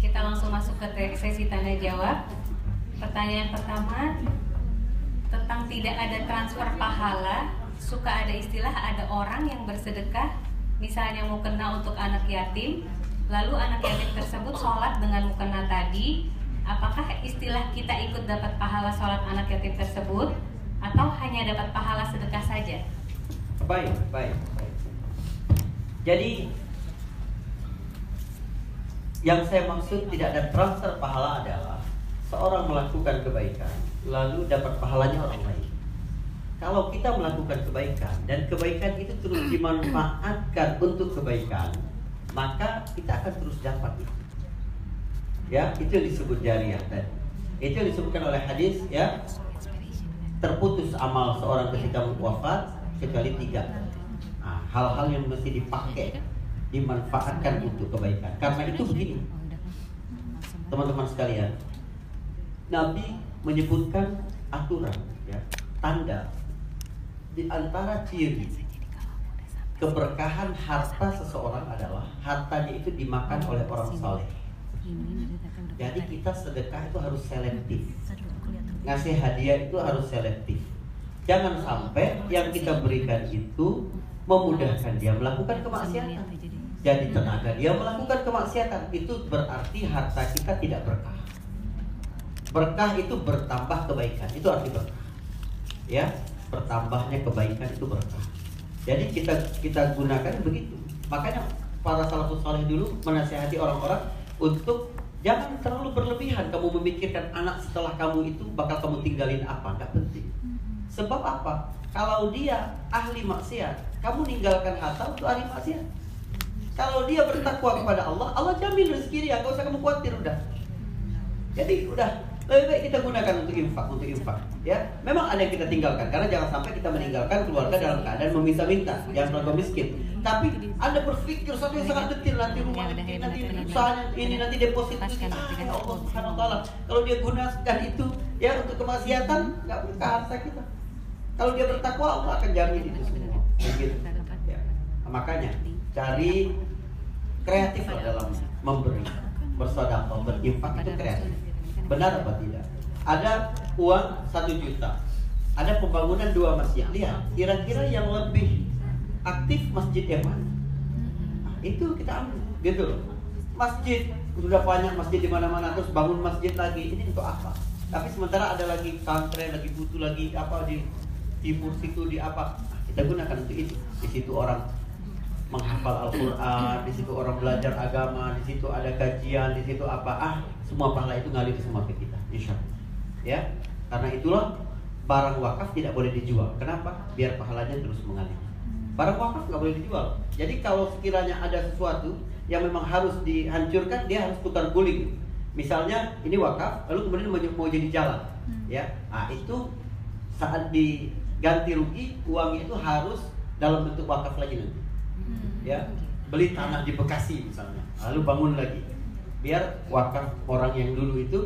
Kita langsung masuk ke sesi tanya jawab. Pertanyaan pertama tentang tidak ada transfer pahala. Suka ada istilah ada orang yang bersedekah, misalnya mau kena untuk anak yatim, lalu anak yatim tersebut sholat dengan mukena tadi. Apakah istilah kita ikut dapat pahala sholat anak yatim tersebut, atau hanya dapat pahala sedekah saja? Baik, baik, baik. Jadi yang saya maksud tidak ada transfer pahala adalah seorang melakukan kebaikan lalu dapat pahalanya orang lain. Kalau kita melakukan kebaikan dan kebaikan itu terus dimanfaatkan untuk kebaikan, maka kita akan terus dapat itu. Ya, itu yang disebut jariah tadi. Itu yang disebutkan oleh hadis ya. Terputus amal seorang ketika wafat kecuali tiga. Nah, hal-hal yang mesti dipakai dimanfaatkan untuk kebaikan. Karena itu begini, teman-teman sekalian, Nabi menyebutkan aturan, ya, tanda di antara ciri keberkahan harta seseorang adalah hartanya itu dimakan oleh orang saleh. Jadi kita sedekah itu harus selektif. Ngasih hadiah itu harus selektif. Jangan sampai yang kita berikan itu memudahkan dia melakukan kemaksiatan jadi tenaga dia melakukan kemaksiatan. Itu berarti harta kita tidak berkah. Berkah itu bertambah kebaikan. Itu arti berkah. Ya bertambahnya kebaikan itu berkah. Jadi kita kita gunakan begitu. Makanya para salafus saleh dulu menasihati orang-orang untuk jangan terlalu berlebihan. Kamu memikirkan anak setelah kamu itu bakal kamu tinggalin apa? Nggak penting. Sebab apa? Kalau dia ahli maksiat kamu ninggalkan harta untuk ahli maksiat kalau dia bertakwa kepada Allah, Allah jamin rezeki dia, gak usah kamu khawatir udah. Jadi udah lebih baik kita gunakan untuk infak, untuk infak. Ya, memang ada yang kita tinggalkan karena jangan sampai kita meninggalkan keluarga dalam keadaan meminta-minta, jangan terlalu miskin. Tapi anda berpikir satu yang sangat detail nanti rumah ini, nanti usahanya ini nanti deposit itu, ah, ya Allah Subhanahu Taala. Kalau dia gunakan itu ya untuk kemaksiatan, nggak berkah harta kita. Kalau dia bertakwa, Allah akan jamin itu semua. Begitu. Ya. Makanya cari kreatif dalam memberi bersedekah berinfak itu kreatif. Benar apa tidak? Ada uang satu juta ada pembangunan dua masjid. Lihat kira-kira yang lebih aktif masjid yang mana? Nah, itu kita ambil gitu loh. Masjid sudah banyak masjid di mana-mana terus bangun masjid lagi. Ini untuk apa? Tapi sementara ada lagi santri lagi butuh lagi apa di timur situ di apa? Nah, kita gunakan untuk itu. Di situ orang menghafal Al-Quran, di situ orang belajar agama, di situ ada kajian, di situ apa ah semua pahala itu ngalir semua ke kita, insya Allah. Ya, karena itulah barang wakaf tidak boleh dijual. Kenapa? Biar pahalanya terus mengalir. Barang wakaf nggak boleh dijual. Jadi kalau sekiranya ada sesuatu yang memang harus dihancurkan, dia harus tukar guling. Misalnya ini wakaf, lalu kemudian mau jadi jalan, hmm. ya, ah itu saat diganti rugi uangnya itu harus dalam bentuk wakaf lagi nanti ya beli tanah di Bekasi misalnya lalu bangun lagi biar wakaf orang yang dulu itu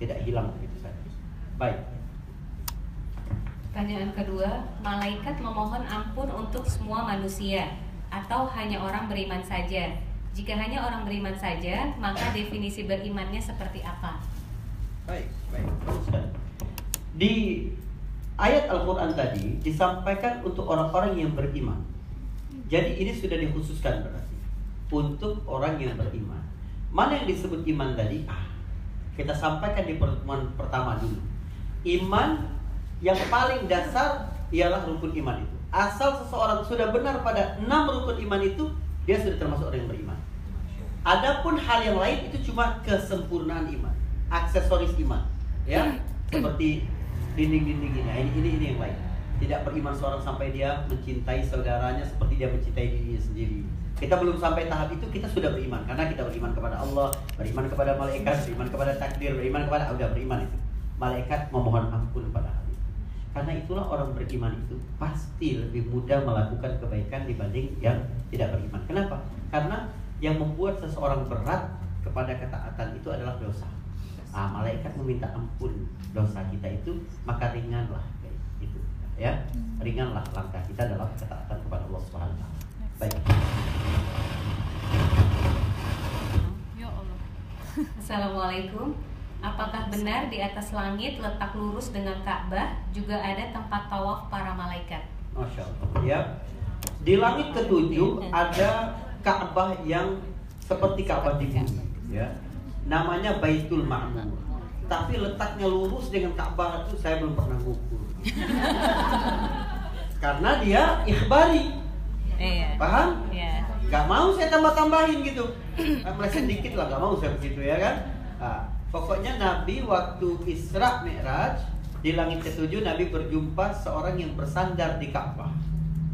tidak hilang begitu saja baik Pertanyaan kedua, malaikat memohon ampun untuk semua manusia atau hanya orang beriman saja? Jika hanya orang beriman saja, maka definisi berimannya seperti apa? Baik, baik. Di ayat Al-Quran tadi disampaikan untuk orang-orang yang beriman. Jadi ini sudah dikhususkan berarti untuk orang yang beriman. Mana yang disebut iman tadi? Ah, kita sampaikan di pertemuan pertama dulu. Iman yang paling dasar ialah rukun iman itu. Asal seseorang sudah benar pada enam rukun iman itu, dia sudah termasuk orang yang beriman. Adapun hal yang lain itu cuma kesempurnaan iman, aksesoris iman, ya seperti dinding-dinding ini, ini, ini, ini yang lain. Tidak beriman seorang sampai dia mencintai saudaranya seperti dia mencintai dirinya sendiri. Kita belum sampai tahap itu, kita sudah beriman karena kita beriman kepada Allah, beriman kepada malaikat, beriman kepada takdir, beriman kepada sudah beriman itu. Malaikat memohon ampun pada hal. Karena itulah orang beriman itu pasti lebih mudah melakukan kebaikan dibanding yang tidak beriman. Kenapa? Karena yang membuat seseorang berat kepada ketaatan itu adalah dosa. Ah, malaikat meminta ampun dosa kita itu, maka ringanlah ya ringanlah langkah kita dalam ketaatan kepada Allah Subhanahu wa taala. Baik. Ya Allah. Assalamualaikum. Apakah benar di atas langit letak lurus dengan Ka'bah juga ada tempat tawaf para malaikat? Masya Allah. Ya. Di langit ketujuh ada Ka'bah yang seperti Ka'bah di bumi. Ya. Namanya Baitul Ma'mur. Tapi letaknya lurus dengan Ka'bah itu saya belum pernah ngukur. Karena dia ikhbari. Iya. Paham? Iya. Gak mau saya tambah-tambahin gitu. Eh, Meleset dikit lah, gak mau saya begitu ya kan. Nah, pokoknya Nabi waktu Isra Mi'raj di langit ketujuh Nabi berjumpa seorang yang bersandar di Ka'bah.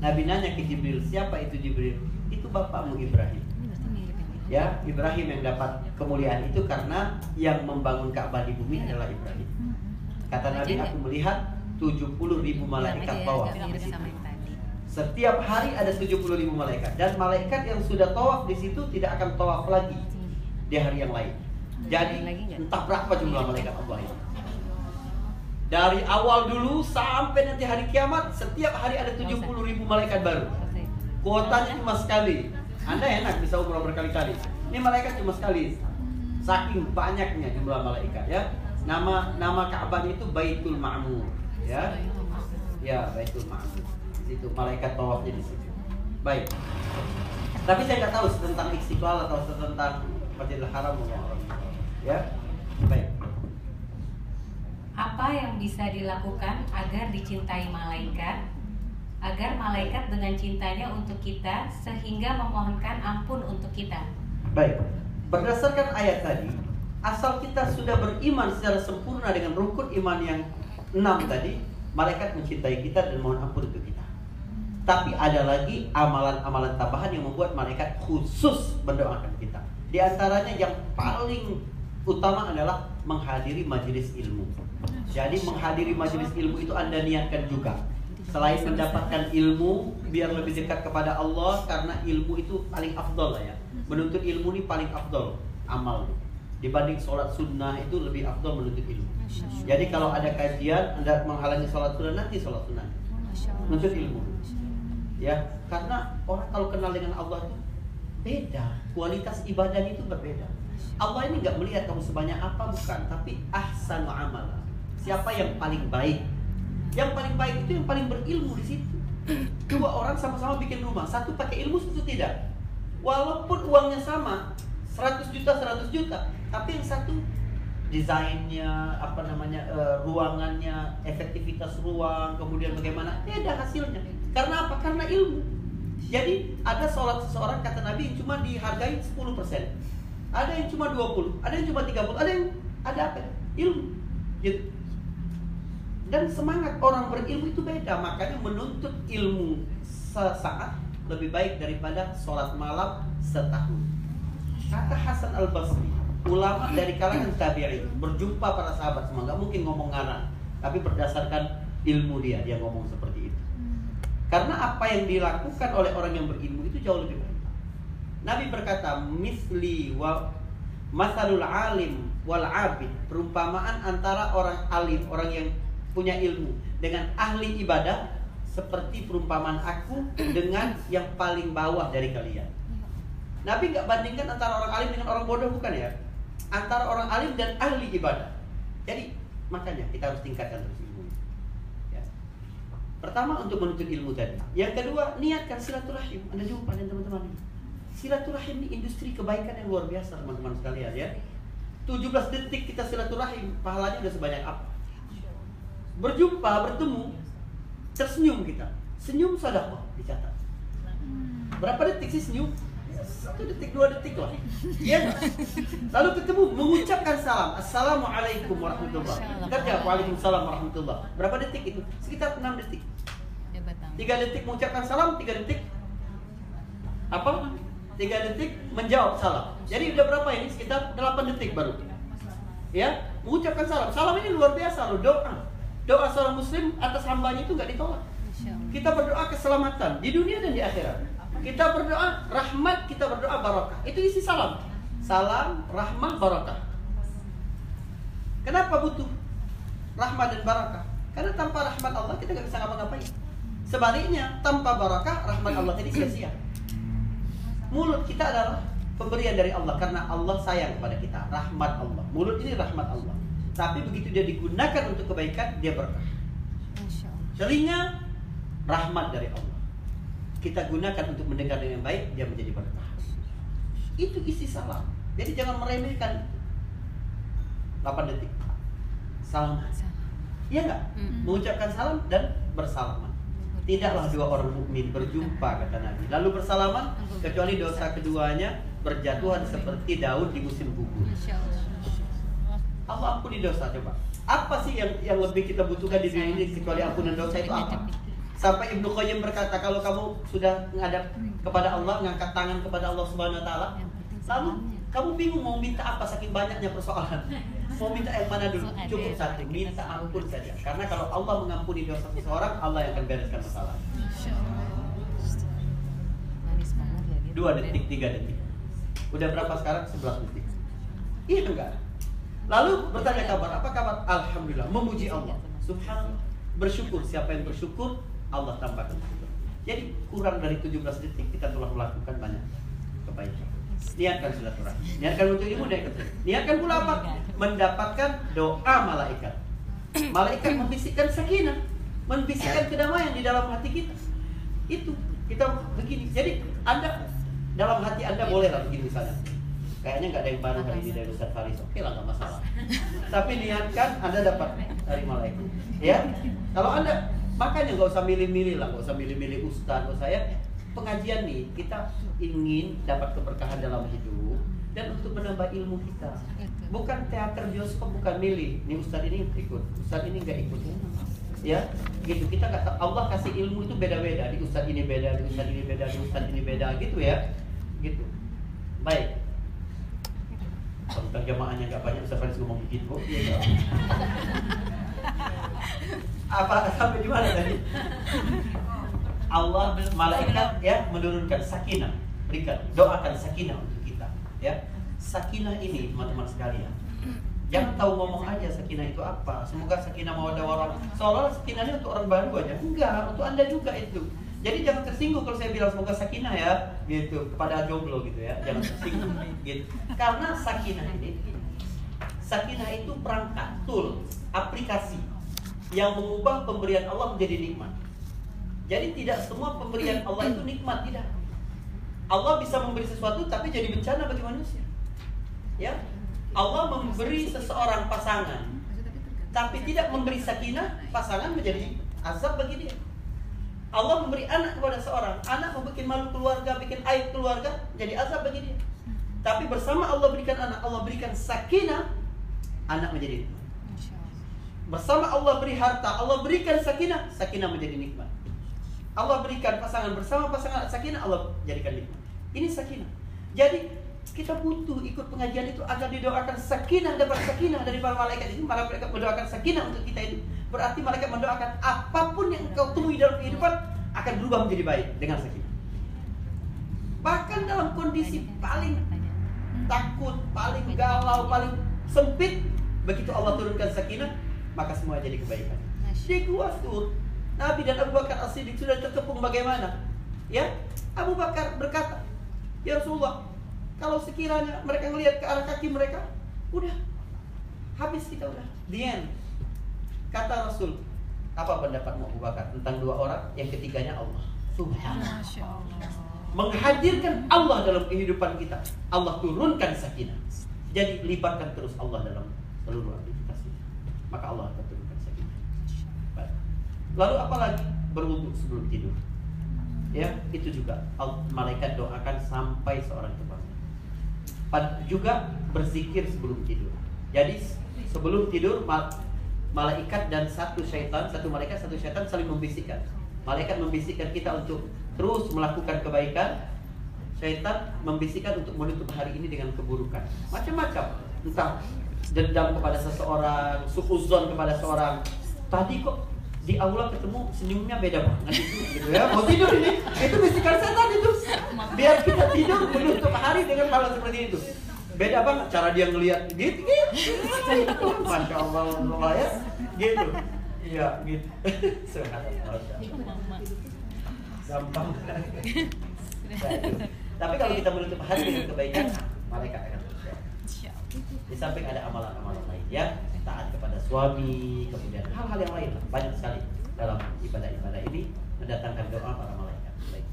Nabi nanya ke Jibril, siapa itu Jibril? Itu bapakmu Ibrahim. Ya, Ibrahim yang dapat kemuliaan itu karena yang membangun Ka'bah di bumi adalah Ibrahim. Kata Nabi, aku melihat 70 ribu malaikat tawaf di situ. Setiap hari ada 70 ribu malaikat dan malaikat yang sudah tawaf di situ tidak akan tawaf lagi di hari yang lain. Jadi entah berapa jumlah malaikat Allah itu. Dari awal dulu sampai nanti hari kiamat setiap hari ada 70 ribu malaikat baru. Kuotanya cuma sekali. Anda enak bisa umroh berkali-kali. Ini malaikat cuma sekali. Saking banyaknya jumlah malaikat ya. Nama nama Ka'bah itu Baitul Ma'mur ya. Ya, Baitul Ma'mur. Situ malaikat tawafnya di situ. Baik. Tapi saya nggak tahu tentang Istiqlal atau tentang Masjidil Haram orang Ya. Baik. Apa yang bisa dilakukan agar dicintai malaikat? Agar malaikat dengan cintanya untuk kita sehingga memohonkan ampun untuk kita. Baik. Berdasarkan ayat tadi, asal kita sudah beriman secara sempurna dengan rukun iman yang enam tadi, malaikat mencintai kita dan mohon ampun untuk kita. Tapi ada lagi amalan-amalan tambahan yang membuat malaikat khusus mendoakan kita. Di antaranya yang paling utama adalah menghadiri majelis ilmu. Jadi menghadiri majelis ilmu itu Anda niatkan juga. Selain mendapatkan ilmu biar lebih dekat kepada Allah karena ilmu itu paling afdol lah ya. Menuntut ilmu ini paling afdol amal dibanding sholat sunnah itu lebih afdol menuntut ilmu. Jadi kalau ada kajian Anda menghalangi sholat sunnah nanti sholat sunnah. Menuntut ilmu. Ya, karena orang kalau kenal dengan Allah itu beda. Kualitas ibadahnya itu berbeda. Allah ini nggak melihat kamu sebanyak apa bukan, tapi ahsanu amala. Siapa yang paling baik? Yang paling baik itu yang paling berilmu di situ. Dua orang sama-sama bikin rumah, satu pakai ilmu, satu tidak. Walaupun uangnya sama, 100 juta 100 juta, tapi yang satu desainnya, apa namanya, eh, ruangannya, efektivitas ruang, kemudian bagaimana, beda hasilnya. Karena apa? Karena ilmu. Jadi ada sholat seseorang kata Nabi yang cuma dihargai 10%. Ada yang cuma 20, ada yang cuma 30, ada yang ada apa? Ilmu. Gitu. Dan semangat orang berilmu itu beda, makanya menuntut ilmu sesaat lebih baik daripada sholat malam setahun. Kata Hasan Al Basri, ulama dari kalangan tabi'in berjumpa para sahabat semua, nggak mungkin ngomong ngarang, tapi berdasarkan ilmu dia, dia ngomong seperti itu. Karena apa yang dilakukan oleh orang yang berilmu itu jauh lebih baik. Nabi berkata, misli wa masalul alim wal abid, perumpamaan antara orang alim, orang yang punya ilmu dengan ahli ibadah seperti perumpamaan aku dengan yang paling bawah dari kalian. Nabi nggak bandingkan antara orang alim dengan orang bodoh bukan ya? Antara orang alim dan ahli ibadah. Jadi makanya kita harus tingkatkan terus ilmu. Ya. Pertama untuk menuntut ilmu tadi. Yang kedua niatkan silaturahim. Anda jumpa dengan teman-teman ini. Silaturahim ini industri kebaikan yang luar biasa teman-teman sekalian ya. 17 detik kita silaturahim, pahalanya udah sebanyak apa? Berjumpa, bertemu, tersenyum kita. Senyum sedekah dicatat. Berapa detik sih senyum? Satu detik, dua detik lah. Nggak? Lalu ketemu mengucapkan salam. Assalamualaikum warahmatullahi Kerja Waalaikumsalam warahmatullahi Berapa detik itu? Sekitar 6 detik. Tiga detik mengucapkan salam, tiga detik apa? Tiga detik menjawab salam. Jadi udah berapa ini? Sekitar 8 detik baru. Ya, mengucapkan salam. Salam ini luar biasa loh, doa. Doa seorang muslim atas hambanya itu nggak ditolak. Kita berdoa keselamatan di dunia dan di akhirat. Kita berdoa rahmat, kita berdoa barakah. Itu isi salam. Salam, rahmat, barakah. Kenapa butuh rahmat dan barakah? Karena tanpa rahmat Allah kita nggak bisa ngapa-ngapain. Sebaliknya, tanpa barakah rahmat Allah jadi sia-sia. Mulut kita adalah pemberian dari Allah karena Allah sayang kepada kita, rahmat Allah. Mulut ini rahmat Allah. Tapi begitu dia digunakan untuk kebaikan, dia berkah. Telinga rahmat dari Allah. Kita gunakan untuk mendengar dengan baik, dia menjadi berkah. Itu isi salam. Jadi jangan meremehkan 8 detik. Salam. Iya enggak? Mengucapkan salam dan bersalaman. Tidaklah dua orang mukmin berjumpa kata Nabi. Lalu bersalaman kecuali dosa keduanya berjatuhan seperti daun di musim gugur. Allah ampuni dosa coba. Apa sih yang yang lebih kita butuhkan di dunia ini kecuali ampunan dosa itu apa? Sampai Ibnu Qayyim berkata kalau kamu sudah menghadap kepada Allah, ngangkat tangan kepada Allah Subhanahu wa taala, lalu kamu bingung mau minta apa saking banyaknya persoalan. Mau minta yang mana dulu? Cukup satu, minta ampun saja. Karena kalau Allah mengampuni dosa seseorang, Allah yang akan bereskan masalah. Dua detik, tiga detik. Udah berapa sekarang? 11 detik. Iya enggak? Lalu bertanya kabar, apa kabar? Alhamdulillah, memuji Allah. Subhanallah. Bersyukur, siapa yang bersyukur, Allah tambahkan. Jadi kurang dari 17 detik kita telah melakukan banyak kebaikan. Niatkan silaturahmi. Niatkan untuk ilmu dan. Niatkan pula apa? Mendapatkan doa malaikat. Malaikat membisikkan sakinah, membisikkan kedamaian di dalam hati kita. Itu kita begini. Jadi Anda dalam hati Anda boleh lah begini misalnya. Kayaknya nggak ada yang baru hari ini dari Ustaz Faris. Oke lah nggak masalah. Tapi niatkan Anda dapat dari malaikat. Ya. Kalau Anda makanya nggak usah milih-milih lah, nggak usah milih-milih. Nggak usah ya. Pengajian nih kita ingin dapat keberkahan dalam hidup dan untuk menambah ilmu kita. Bukan teater bioskop, bukan milih. Nih Ustaz ini ikut, Ustaz ini nggak ikut. Ya, gitu. Kita tahu- Allah kasih ilmu itu beda-beda. Di Ustaz ini beda, di Ustaz ini beda, di Ustaz ini beda, gitu ya. Gitu. Baik. Tentang jamaahnya nggak banyak, Faris ngomong begitu. Iya? Apa sampai di mana tadi? Allah malaikat ya menurunkan sakinah. Berikan doakan sakinah untuk kita ya. Sakinah ini teman-teman sekalian jangan tahu ngomong aja sakinah itu apa. Semoga sakinah mau ada orang. Seolah sakinah ini untuk orang baru aja. Enggak untuk anda juga itu. Jadi jangan tersinggung kalau saya bilang semoga sakinah ya. Gitu kepada jomblo gitu ya. Jangan tersinggung gitu. Karena sakinah ini sakinah itu perangkat tool aplikasi yang mengubah pemberian Allah menjadi nikmat jadi tidak semua pemberian Allah itu nikmat, tidak. Allah bisa memberi sesuatu tapi jadi bencana bagi manusia. Ya. Allah memberi seseorang pasangan tapi tidak memberi sakinah, pasangan menjadi azab bagi dia. Allah memberi anak kepada seorang, anak membuat malu keluarga, bikin aib keluarga, jadi azab bagi dia. Tapi bersama Allah berikan anak, Allah berikan sakinah, anak menjadi. Bersama Allah beri harta, Allah berikan sakinah, sakinah menjadi nikmat. Allah berikan pasangan bersama pasangan sakinah Allah jadikan nikmat. Ini sakinah. Jadi kita butuh ikut pengajian itu agar didoakan sakinah dapat sakinah dari para malaikat itu. Para malaikat mendoakan sakinah untuk kita itu. Berarti malaikat mendoakan apa pun yang engkau temui dalam kehidupan akan berubah menjadi baik dengan sakinah. Bahkan dalam kondisi paling takut, paling galau, paling sempit, begitu Allah turunkan sakinah, maka semua jadi kebaikan. Di gua tuh Nabi dan Abu Bakar As-Siddiq sudah terkepung bagaimana? Ya, Abu Bakar berkata, "Ya Rasulullah, kalau sekiranya mereka melihat ke arah kaki mereka, udah habis kita udah. The end." Kata Rasul, apa pendapatmu Abu Bakar tentang dua orang? Yang ketiganya Allah. Subhanallah. Menghadirkan Allah dalam kehidupan kita. Allah turunkan sakinah. Jadi libatkan terus Allah dalam seluruh kita. Maka Allah akan turunkan sakinah. Lalu apalagi berwudu sebelum tidur. Ya, itu juga al- malaikat doakan sampai seorang terbangun. Juga berzikir sebelum tidur. Jadi sebelum tidur ma- malaikat dan satu syaitan, satu malaikat, satu syaitan saling membisikkan. Malaikat membisikkan kita untuk terus melakukan kebaikan. Syaitan membisikkan untuk menutup hari ini dengan keburukan. Macam-macam. Entah dendam kepada seseorang, sukuzon kepada seorang. Tadi kok di aula ketemu senyumnya beda banget itu gitu ya. Mau tidur ini? Itu bisikan setan itu. Biar kita tidur menutup hari dengan hal seperti itu. Beda banget cara dia ngelihat gitu gitu. Masya allah Allah ya. Gitu. Iya gitu. Gampang. Tapi kalau kita menutup hati dengan kebaikan, malaikat akan. Di samping ada amalan-amalan lain ya, taat kepada suami, kemudian hal-hal yang lain banyak sekali dalam ibadah-ibadah ini mendatangkan doa para malaikat. Baik.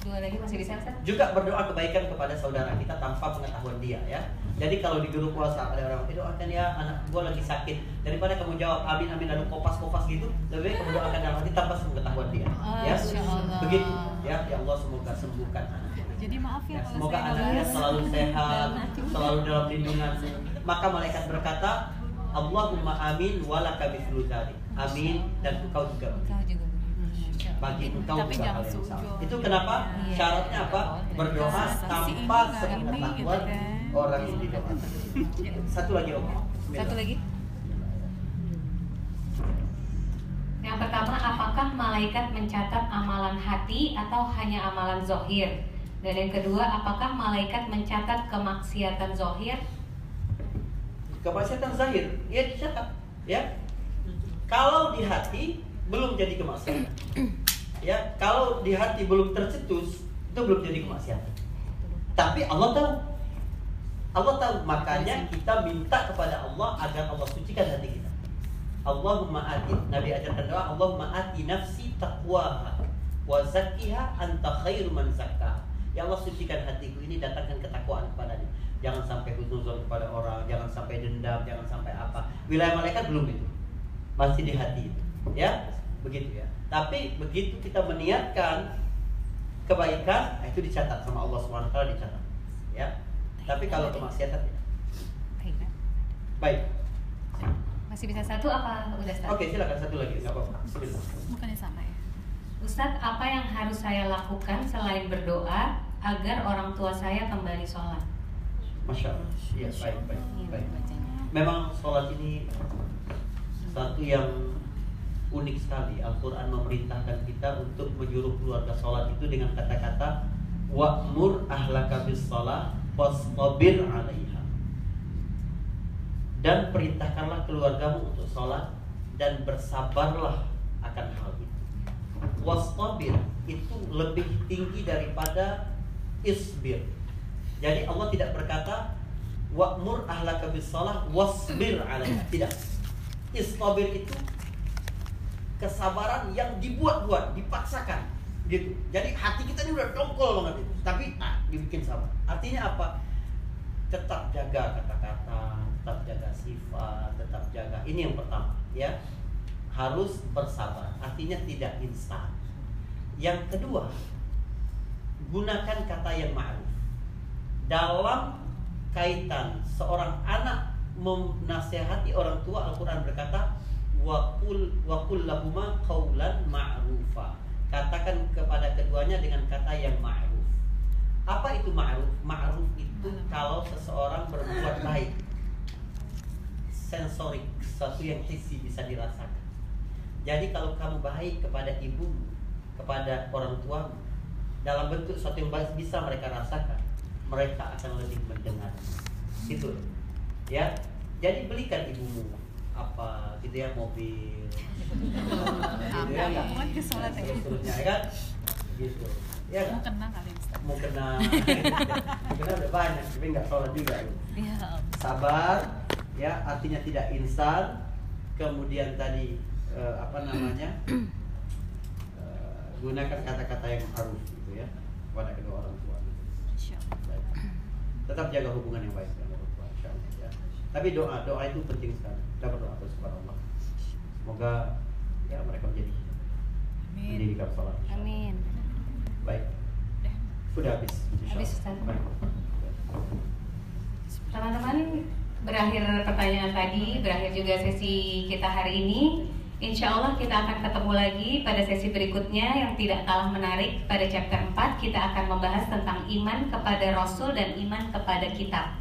Lagi masih Ustaz? Juga berdoa kebaikan kepada saudara kita tanpa pengetahuan dia ya. Jadi kalau di grup puasa ada orang itu doakan ya anak gua lagi sakit daripada kamu jawab amin amin lalu kopas kopas gitu lebih baik kamu doakan dalam hati tanpa pengetahuan dia ya Masya Allah. begitu ya ya Allah semoga sembuhkan anak Jadi maaf ya, Ya, kalau semoga saya anaknya selalu sehat, selalu dalam lindungan. Maka malaikat berkata, Allahumma amin walaka mithlu. Amin dan engkau juga bagi engkau Tapi juga hal yang sama. Itu kenapa? Iya. Syaratnya apa? Berdoa Kasih tanpa sepengetahuan gitu kan. orang yang didoakan. Satu lagi oke. Satu lagi. Yang pertama, apakah malaikat mencatat amalan hati atau hanya amalan zohir? Dan yang kedua, apakah malaikat mencatat kemaksiatan zohir? Kemaksiatan zahir, ya dicatat, ya. Kalau di hati belum jadi kemaksiatan. Ya, kalau di hati belum tercetus, itu belum jadi kemaksiatan. Tapi Allah tahu. Allah tahu, makanya kita minta kepada Allah agar Allah sucikan hati kita. Allahumma ati, Nabi ajarkan doa, Allahumma ati nafsi taqwaha wa zakkiha anta khairu man zakkaha. Ya Allah sucikan hatiku ini datangkan ketakwaan kepadanya. Jangan sampai husnuzon kepada orang, jangan sampai dendam, jangan sampai apa. Wilayah malaikat belum itu. Masih di hati itu. Ya, begitu ya. Tapi begitu kita meniatkan kebaikan, nah itu dicatat sama Allah SWT dicatat. Ya. Tapi kalau kemaksiatan tidak. Baik. Masih bisa satu apa udah Ustaz? Oke, silakan satu lagi, nggak apa-apa. Bukannya sama ya? Ustadz, apa yang harus saya lakukan selain berdoa agar orang tua saya kembali sholat? Masya Allah. Iya, baik, baik, Iya, baik. Memang sholat ini satu yang unik sekali. Al-Quran memerintahkan kita untuk menyuruh keluarga sholat itu dengan kata-kata wa'mur ahlaka bis sholat wastabir alaiha dan perintahkanlah keluargamu untuk sholat dan bersabarlah akan hal itu. Wastabir itu lebih tinggi daripada isbir. Jadi Allah tidak berkata wa'mur ahlaka bis shalah wasbir 'alaiha. Tidak. Istabir itu kesabaran yang dibuat-buat, dipaksakan gitu. Jadi hati kita ini udah dongkol banget itu. Tapi ah, dibikin sabar. Artinya apa? Tetap jaga kata-kata, tetap jaga sifat, tetap jaga. Ini yang pertama, ya. Harus bersabar. Artinya tidak instan. Yang kedua, gunakan kata yang ma'ruf. Dalam kaitan seorang anak menasehati orang tua Al-Qur'an berkata waqul waqul lahuma qaulan ma'rufa. Katakan kepada keduanya dengan kata yang ma'ruf. Apa itu ma'ruf? Ma'ruf itu kalau seseorang berbuat baik. Sensorik, sesuatu yang hissi bisa dirasakan. Jadi kalau kamu baik kepada ibu, kepada orang tuamu, dalam bentuk sesuatu yang baik bisa mereka rasakan, mereka akan lebih mendengar. Gitu. Ya. Jadi belikan ibumu apa gitu ya mobil gitu ya ya? seterusnya ya kan gitu ya Mau kan? kena kali mau kena mau kena udah banyak tapi nggak sholat juga Iya. sabar ya artinya tidak instan kemudian tadi eh, apa namanya eh, gunakan kata-kata yang harus gitu ya kepada kedua orang tua Insya Allah. Baik. Tetap jaga hubungan yang baik dengan orang tua insya Allah, ya. tapi doa doa itu penting sekali kita berdoa terus kepada Allah semoga ya mereka menjadi Amin. Allah. Amin. baik Udah. sudah habis Habis. Ustaz. Teman-teman, berakhir pertanyaan tadi, berakhir juga sesi kita hari ini. Insya Allah kita akan ketemu lagi pada sesi berikutnya yang tidak kalah menarik pada chapter 4 kita akan membahas tentang iman kepada Rasul dan iman kepada kitab.